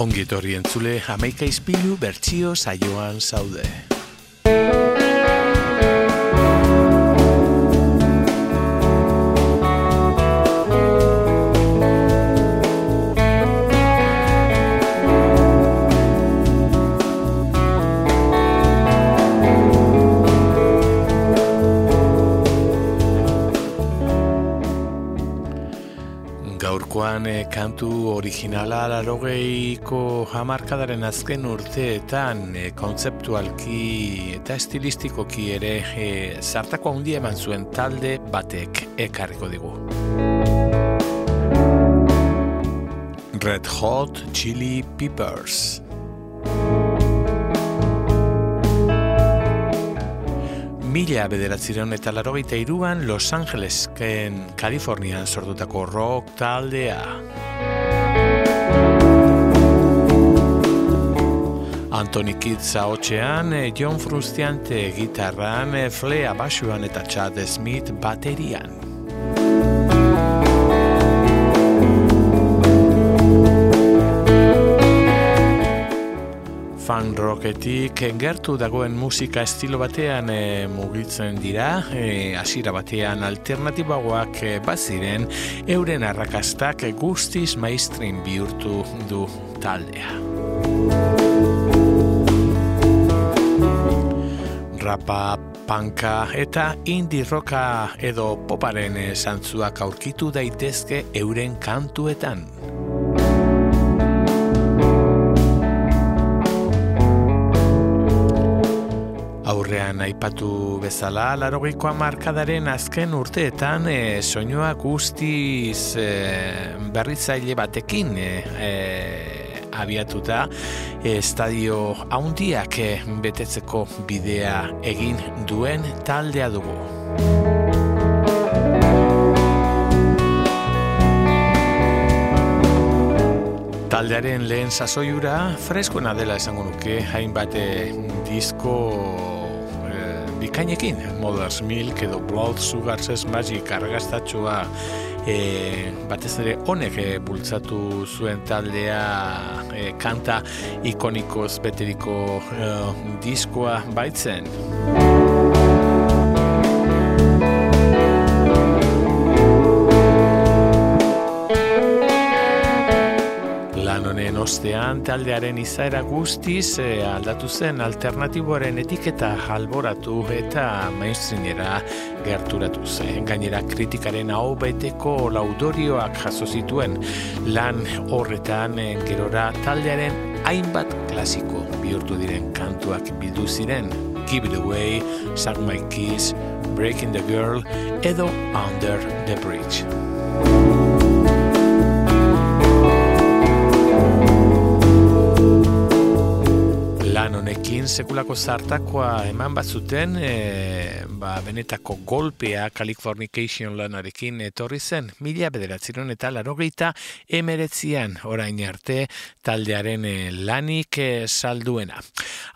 Ongitorri entzule, hamaika izpilu bertsio saioan zaude. Kantu originala larogeiko hamarkadaren azken urteetan eh, kontzeptualki eta estilistikoki ere eh, zartako handia eman zuen talde batek ekarriko digu. Red Hot Chili Peppers. Mila bederatzireun eta larogeita iruan Los Angelesken Kalifornian sortutako rock taldea. Anthony Kitts haotxean, John Frustiante gitarran, Flea basuan eta Chad Smith baterian. fan rocketik gertu dagoen musika estilo batean e, mugitzen dira, e, hasiera batean alternatibagoak e, baziren, euren arrakastak guztiz maistrin bihurtu du taldea. Rapa, panka eta indie roka edo poparen zantzuak aurkitu daitezke euren kantuetan. aurrean aipatu bezala, larogeikoa markadaren azken urteetan e, soinua guztiz e, berritzaile batekin e, abiatuta estadio haundiak e, betetzeko bidea egin duen taldea dugu. Taldearen lehen sasoiura freskoena dela esango nuke hainbat disko bikainekin, Mother's Milk edo Blood Sugar's Magic argaztatxoa e, batez ere honek e, bultzatu zuen taldea e, kanta ikonikoz beteriko e, diskoa baitzen. Ostean taldearen izaera guztiz e, aldatu zen alternatiboaren etiketa alboratu eta mainstreamera gerturatu zen. Gainera kritikaren hau beteko laudorioak jaso zituen lan horretan e, gerora taldearen hainbat klasiko bihurtu diren kantuak bildu ziren. Give it away, Suck my kiss, Breaking the girl edo Under the bridge. Honekin sekulako zartakoa eman bat zuten e, ba, benetako golpea Californication lanarekin etorri zen mila bederatziron eta larogeita emeretzian orain arte taldearen e, lanik e, salduena.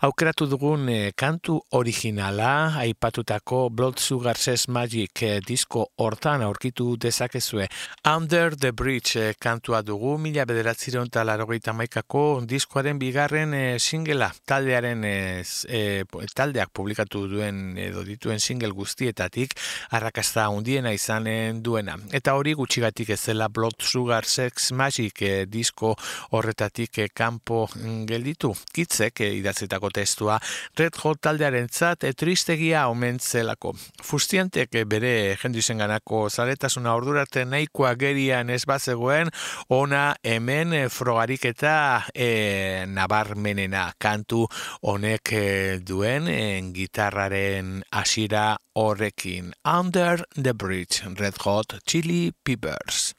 Aukeratu dugun e, kantu originala aipatutako Blood Sugar Says Magic disko hortan aurkitu dezakezue Under the Bridge kantua dugu mila bederatziron eta larogeita maikako diskoaren bigarren singela taldearen e, taldeak publikatu duen edo dituen single guztietatik arrakasta handiena izanen duena. Eta hori gutxigatik ez dela Blood Sugar Sex Magic e, disko horretatik e, kanpo gelditu. Kitzek e, idatzetako testua Red Hot taldearen zat e, tristegia omentzelako. Fustiantek e, bere jendu ganako zaretasuna ordurarte nahikoa gerian ez bazegoen ona hemen e, frogarik eta e, nabarmenena kantu honek eh, duen en gitarraren horrekin Under the Bridge Red Hot Chili Peppers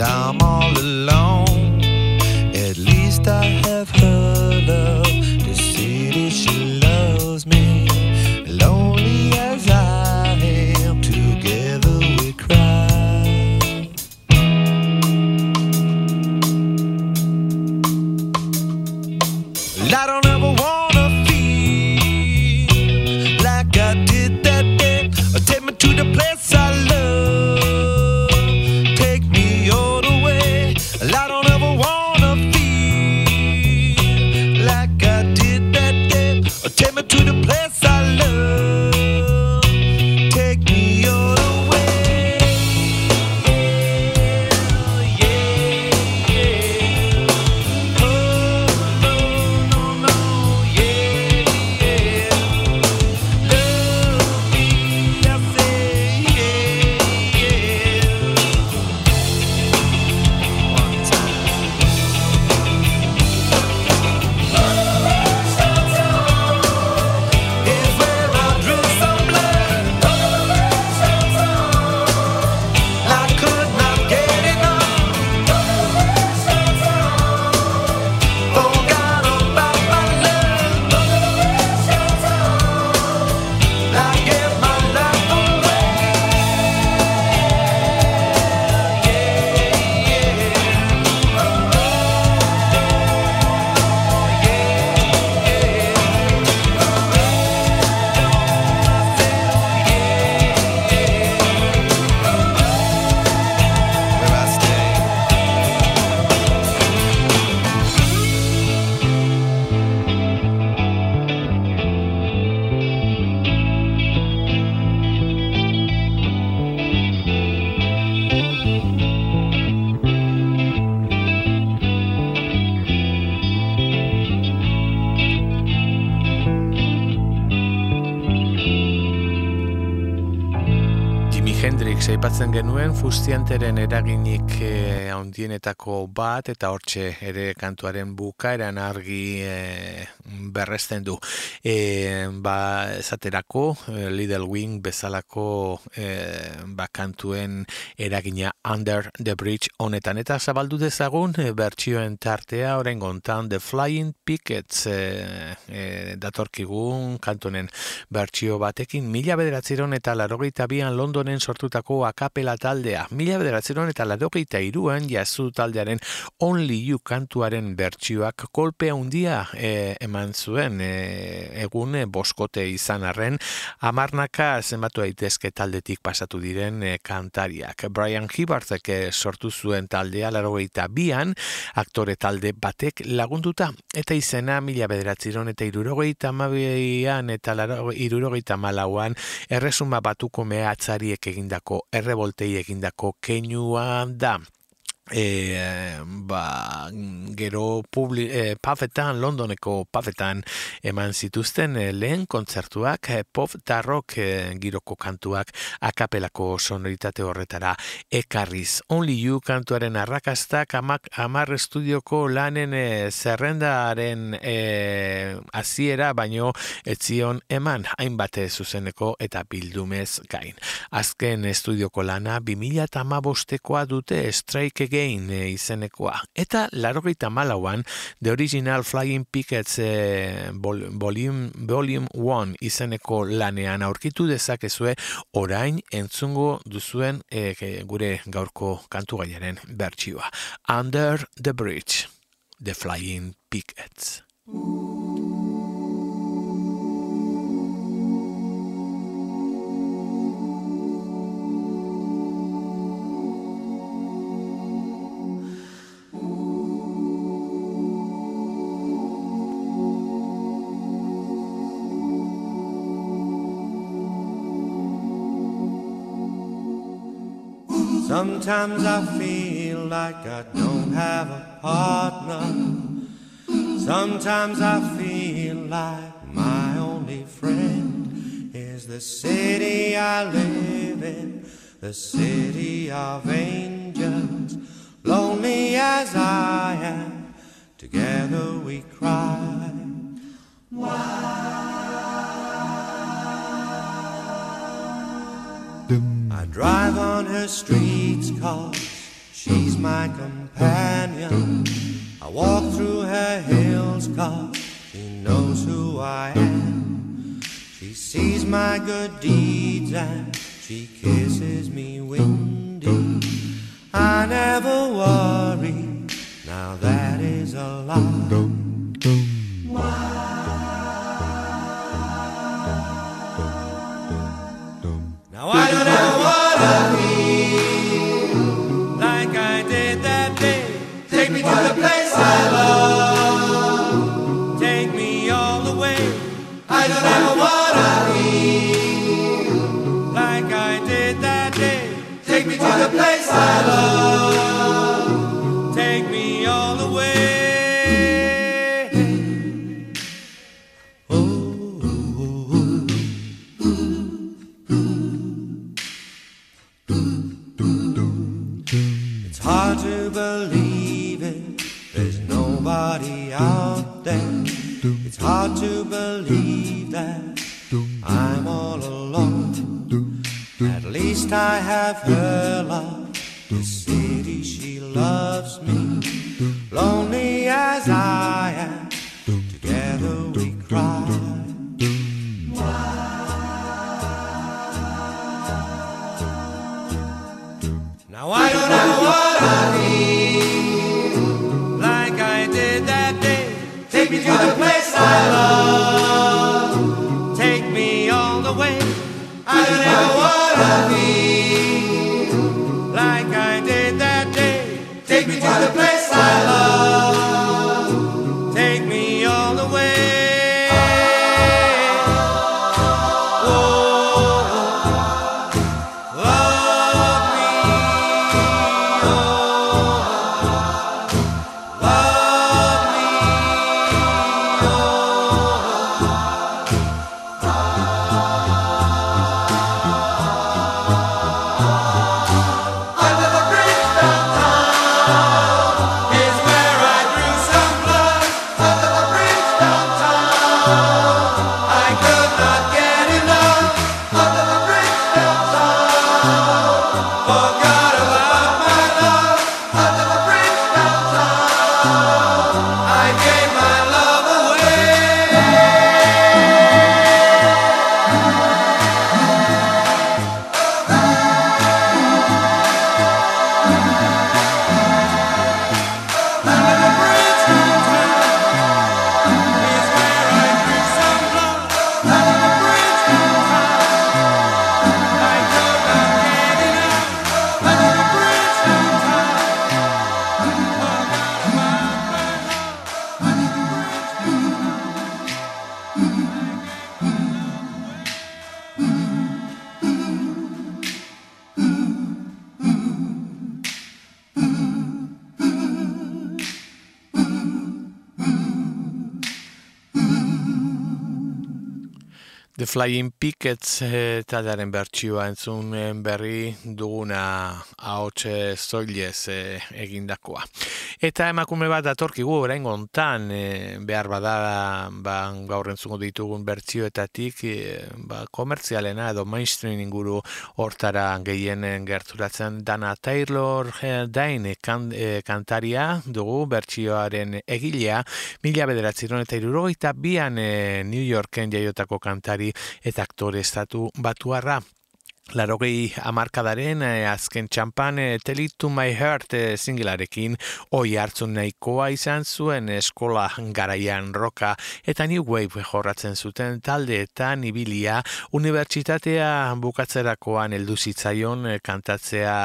I'm all alone. Genuen fustianteren eraginik eh, handienetako bat eta hortxe ere kantuaren bukaeran argi eh, berresten du. Eh, ba, esaterako eh, Little Wing bezalako eh, ba, kantuen eragina Under the Bridge honetan eta zabaldu dezagun eh, bertsioen tartea orain gontan The Flying Pickets eh, eh, datorkigun kantunen bertsio batekin mila bederatzeron eta larogeita bian Londonen sortutako akapela taldea. Mila bederatzeron eta larogeita iruan jazu taldearen Only You kantuaren bertsioak kolpe handia eh, eman zuen eh, egun eh, boskote izan arren amarnaka zenbatu daitezke taldetik pasatu diren eh, kantariak. Brian Hibbartek eh, sortu zuen taldea larogeita bian aktore talde batek lagunduta eta izena mila bederatziron eta irurogeita amabian eta irurogeita malauan erresuma batuko mehatzariek egindako erreboltei egindako keinua da. E, ba, gero publi, e, pafetan, Londoneko pafetan eman zituzten e, lehen kontzertuak e, pop tarrok e, giroko kantuak akapelako sonoritate horretara ekarriz. Only You kantuaren arrakastak amak, amar estudioko lanen e, zerrendaren e, aziera baino etzion eman hainbate zuzeneko eta bildumez gain. Azken estudioko lana 2008koa dute Strike Again e, izenekoa. Eta larogeita malauan The Original Flying Pickets e, volume, volume 1 izeneko lanean aurkitu dezakezue orain entzungo duzuen e, gure gaurko kantu gaiaren bertsioa. Under the Bridge, The Flying Pickets. Sometimes I feel like I don't have a partner. Sometimes I feel like my only friend is the city I live in, the city of angels. Lonely as I am, together we cry. Why? I drive on her streets cause she's my companion. I walk through her hills cause she knows who I am. She sees my good deeds and she kisses me windy. I never worry, now that is a lie. I don't ever wanna Flying Pickets eta daren bertsioa entzun berri duguna haotxe zoilez e, egindakoa. Eta emakume bat datorkigu orain gontan e, behar bada ba, gaur entzungo ditugun bertsioetatik e, ba, komertzialena edo mainstream inguru hortara gehien gerturatzen dana Taylor Dain kan, kantaria dugu bertsioaren egilea mila bederatziron eta irurogeita bian New Yorken jaiotako kantari eta aktore estatu batuarra. Larogei amarkadaren eh, azken txampan eh, Tell to my heart eh, singelarekin oi hartzun nahikoa izan zuen eskola garaian roka eta new wave jorratzen zuten talde eta nibilia unibertsitatea bukatzerakoan heldu zitzaion eh, kantatzea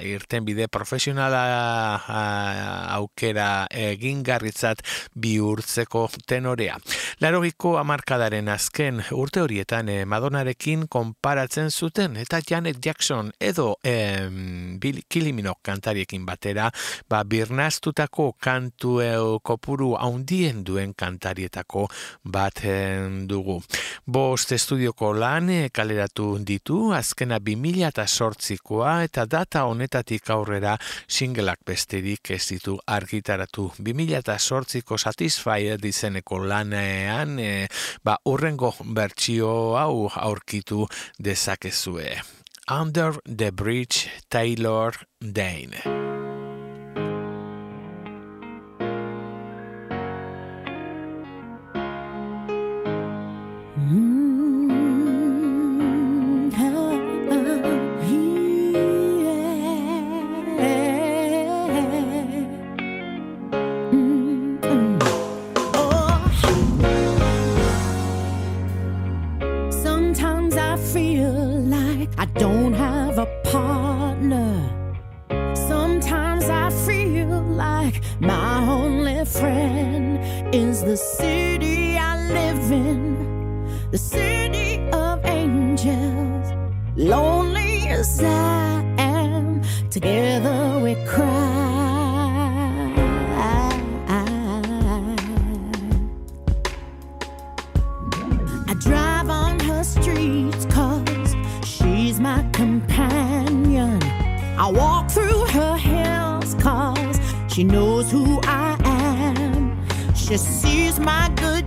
irten bide profesionala aukera egingarritzat bihurtzeko tenorea. Larogiko amarkadaren azken urte horietan eh, Madonarekin konparatzen zuten eta Janet Jackson edo em, Bill Kiliminok kantariekin batera, ba, birnaztutako kantu kopuru haundien duen kantarietako bat dugu. Bost estudioko lan eh, kaleratu ditu, azkena 2000 eta sortzikoa eta data honetatik aurrera singleak besterik ez ditu argitaratu. 2000 eta sortziko Satisfyer dizeneko lanean, e, ba, urrengo bertsio hau aurkitu dezakezue. Under the Bridge Taylor Dane. Don't have a partner. Sometimes I feel like my only friend is the city I live in, the city of angels. Lonely as I am, together we cry. She knows who I am. She sees my good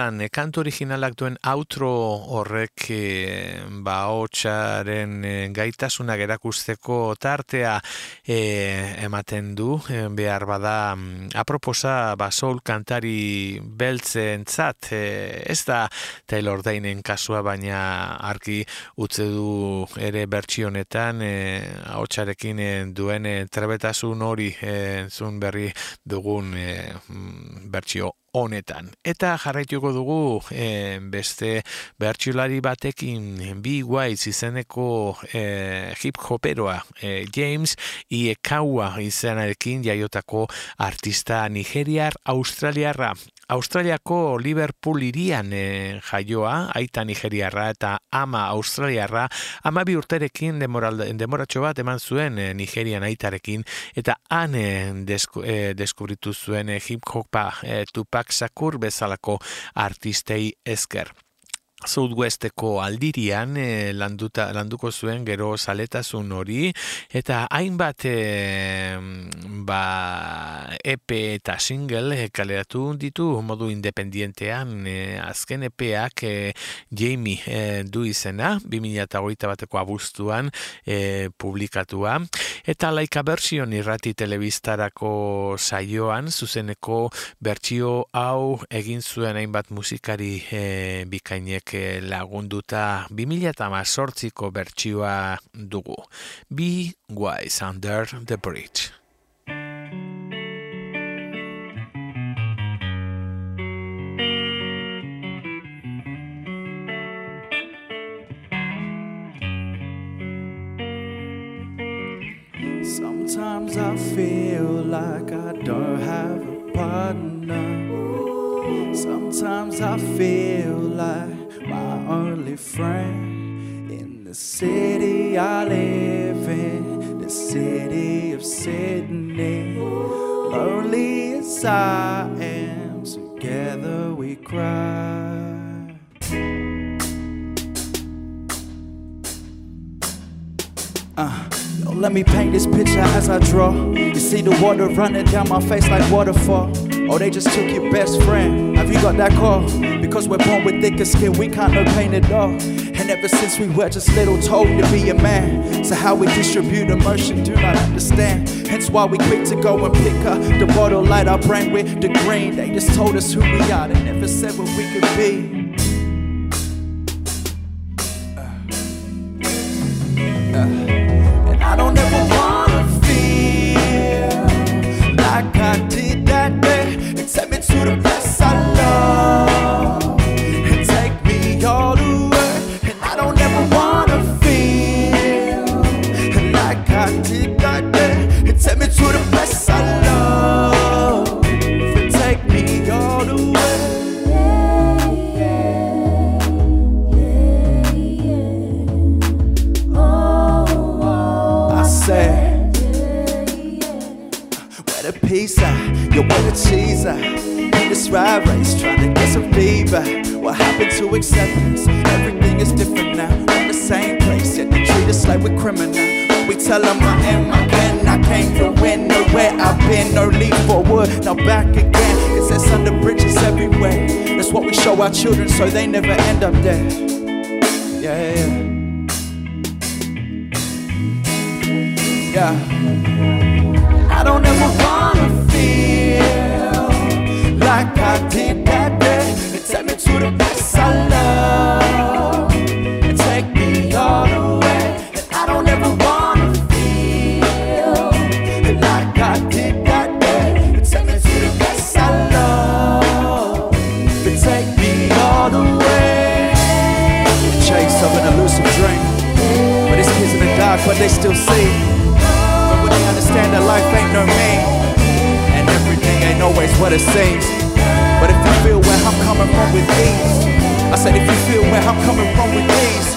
Dane. Egiezan, kantu originalak duen outro horrek e, ba hotxaren e, gaitasuna gerakusteko tartea e, ematen du. E, behar bada, mm, aproposa ba soul kantari beltzen zat. E, ez da Taylor Daneen kasua, baina arki utze du ere bertsionetan e, hotxarekin e, duen e, trebetasun hori e, zun berri dugun e, bertsio honetan. Eta jarraituko dugu e, beste bertsulari batekin bi guaiz izeneko e, hip hoperoa e, James Iekawa izenarekin jaiotako artista nigeriar australiarra. Australiako Liverpool irian e, jaioa, aita nigeriarra eta ama australiarra, ama bi urterekin demoratxo bat eman zuen e, nigerian aitarekin, eta han e, deskubritu zuen e, hip hopa e, Tupac Shakur bezalako artistei esker. Southwesteko aldirian e, landuta, landuko zuen gero saletasun hori eta hainbat e, ba, EP eta single e, kaleratu ditu modu independientean e, azken EPak e, Jamie e, du izena 2008 bateko abuztuan e, publikatua. Eta laika bersion irrati telebistarako saioan zuzeneko bertsio hau egin zuen hainbat musikari e, bikainek lagunduta 2018ko bertsioa dugu. Be wise under the bridge. Sometimes I feel like I don't have a partner. Sometimes I feel only friend in the city I live in, the city of Sydney. Lonely as I am, together we cry. Uh, let me paint this picture as I draw. You see the water running down my face like waterfall. Oh, they just took your best friend. Have you got that call? Because we're born with thicker skin, we can't no pain at all. And ever since we were just little told to be a man. So how we distribute emotion, do not understand. Hence why we quick to go and pick up the bottle, light our brain with the green. They just told us who we are, they never said what we could be. And I where cheese at? This ride race trying to get some feedback. What happened to acceptance? Everything is different now. In the same place, yet they treat us like we're criminal. We tell them I am, I can, I came to win. Nowhere I've been, no leap forward, now back again. It says under bridges everywhere. That's what we show our children so they never end up there. Yeah, yeah, yeah. Yeah. I don't ever wanna feel like I did that day. Take me to the place I love. Take me all the way. And I don't ever wanna feel like I did that day. Take me to the place I love. Take me all the way. Chase of an elusive dream. But these kids in the dark, but they still see. But when they understand that life ain't no me, and everything ain't always what it seems. Coming with I said if you feel where I'm coming from with these,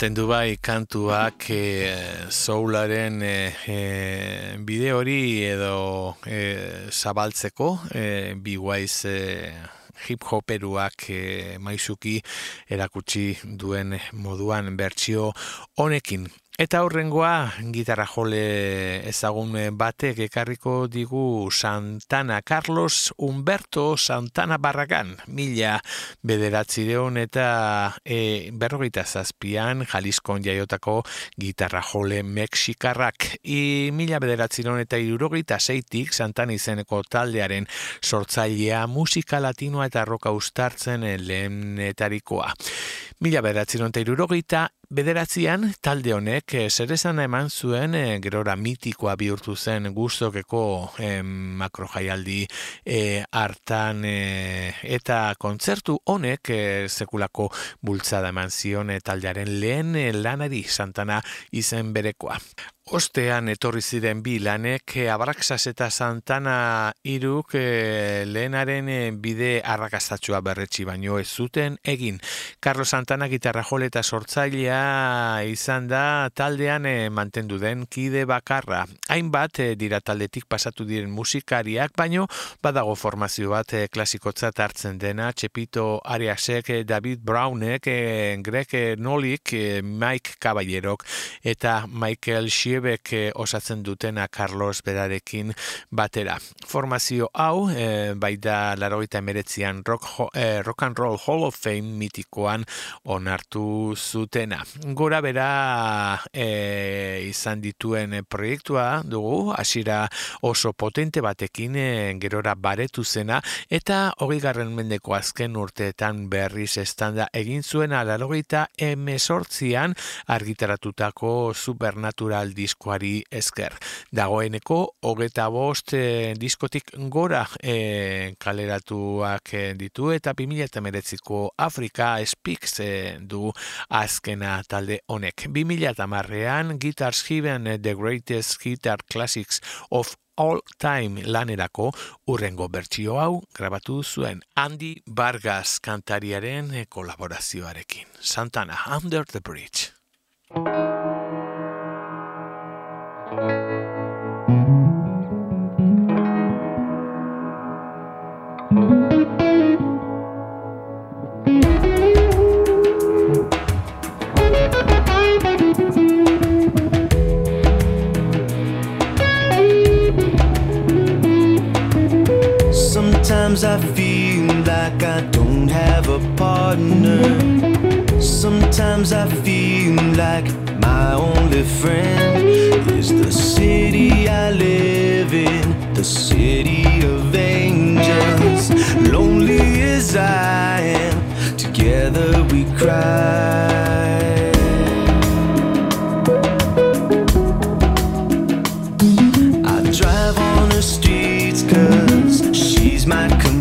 Ematen du bai kantuak e, soularen e, e, bide hori edo e, zabaltzeko e, biguaiz e, hip hoperuak e, maizuki erakutsi duen moduan bertsio honekin. Eta horrengoa gitarra jole ezagun batek ekarriko digu Santana Carlos Humberto Santana Barragan mila bederatzireon eta e, berrogeita zazpian Jaliskon jaiotako gitarra jole Mexikarrak I mila bederatzireon eta irurogeita zeitik Santana izeneko taldearen sortzailea musika latinoa eta roka ustartzen lehenetarikoa. Mila bederatzireon eta irurogeita Bederatzean talde honek e, zer esan eman zuen e, gerora mitikoa bihurtu zen guztokeko e, makrojaialdi e, hartan eta kontzertu honek sekulako bultzada eman zion taldearen lehen lanari santana izen berekoa. Ostean etorri ziren bi lanek eh, Abraxas eta Santana iruk e, lehenaren eh, bide arrakastatua berretsi baino ez zuten egin. Carlos Santana gitarra jole eta sortzailea izan da taldean mantendu den kide bakarra. Hainbat dira taldetik pasatu diren musikariak, baino badago formazio bat e, klasikotzat hartzen dena, Txepito Ariasek, David Brownek, e, Greg Nolik, Mike Caballerok eta Michael Shea Ebek eh, osatzen dutena Carlos Berarekin batera. Formazio hau, e, bai da laroita emeretzian rock, e, rock and Roll Hall of Fame mitikoan onartu zutena. Gora bera e, izan dituen proiektua dugu, hasira oso potente batekin e, gerora baretu zena, eta hogei garren mendeko azken urteetan berriz estanda egin zuena larogeita emesortzian argitaratutako supernatural diskoari esker. Dagoeneko, hogeta bost e, diskotik gora e, kaleratuak ditu. Eta 2000 eta meretziko Afrika Speaks e, du azkena talde honek. 2000 eta marrean, Guitars Given The Greatest Guitar Classics of All Time lanerako urrengo bertsio hau grabatu zuen Andy Vargas kantariaren kolaborazioarekin. Santana, Under the Bridge. Sometimes I feel like I don't have a partner. Sometimes I feel like my only friend is the city I live in, the city of angels. Lonely as I am, together we cry. might come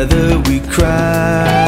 to the place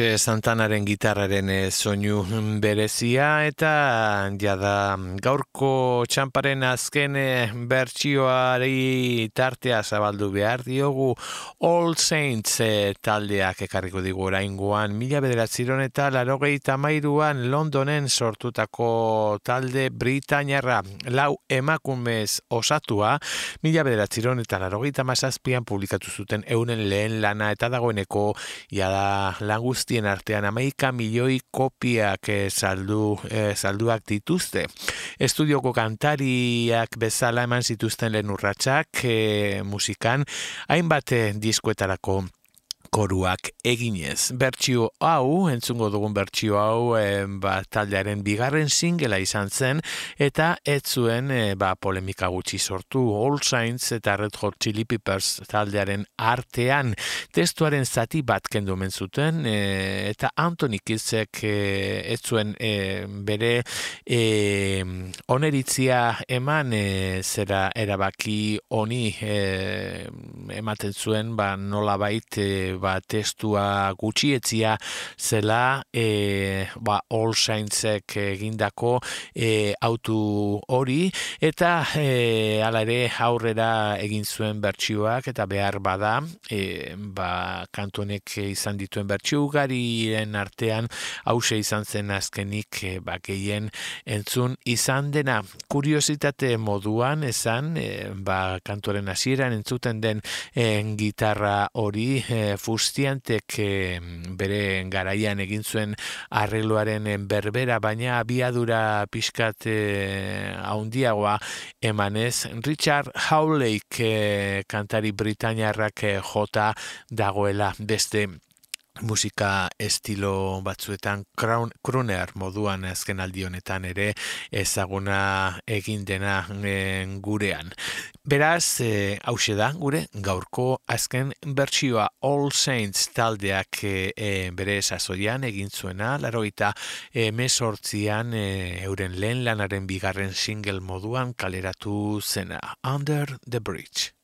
eh, Santanaren gitarraren eh, soinu berezia eta jada gaurko txamparen azken eh, bertsioari tartea zabaldu behar diogu All Saints taldeak ekarriko digu oraingoan. Mila bederatziron eta larogei tamairuan Londonen sortutako talde Britainarra lau emakumez osatua mila bederatziron eta larogei tamazazpian publikatu zuten eunen lehen lana eta dagoeneko jada lan guztien artean amaika milioi kopiak e, saldu, e, salduak dituzte. Estudioko kantariak bezala eman zituzten lehen urratxak e, musikan, hainbat diskuetarako koruak eginez. Bertsio hau, entzungo dugun bertsio hau, e, ba, taldearen bigarren singela izan zen, eta ez zuen e, ba, polemika gutxi sortu All Saints eta Red Hot Chili Peppers taldearen artean testuaren zati bat kendu zuten e, eta Anthony Kitzek e, ez zuen e, bere e, oneritzia eman e, zera erabaki honi e, ematen zuen ba, nola bait e, ba, testua gutxietzia zela e, ba, All Saintsek egindako e, autu hori. Eta e, ala ere aurrera egin zuen bertsioak eta behar bada e, ba, kantonek izan dituen bertsio ugarien artean hause izan zen azkenik e, ba, gehien entzun izan dena. Kuriositate moduan esan e, ba, kantoren hasieran entzuten den en gitarra hori e, Fustiantek e, bere garaian egin zuen arregloaren berbera, baina abiadura pixkat e, haundiagoa emanez. Richard Howlake e, kantari Britainiarrak e, jota dagoela beste musika estilo batzuetan crooner moduan azken aldi honetan ere ezaguna egin dena e, gurean. Beraz, e, hause da, gure, gaurko azken bertsioa All Saints taldeak e, bere sasoian egin zuena, laro eta e, mesortzian euren lehen lanaren bigarren single moduan kaleratu zena, Under the Bridge.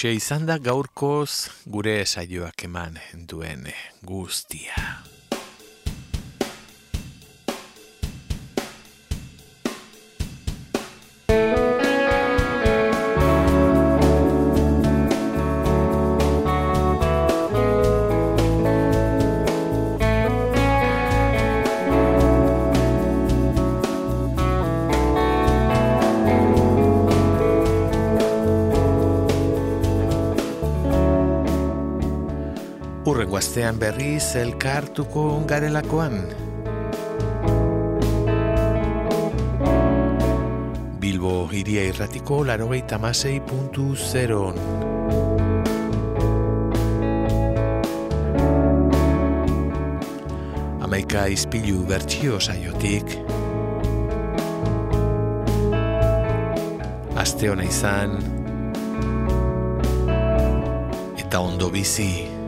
Hause izan da gaurkoz gure saioak eman duen guztia. Astean berriz elkartuko garelakoan. Bilbo iria irratiko larogeita masei puntu zeron. Amaika izpilu bertsio saiotik. Aste hona izan. Eta ondo bizi.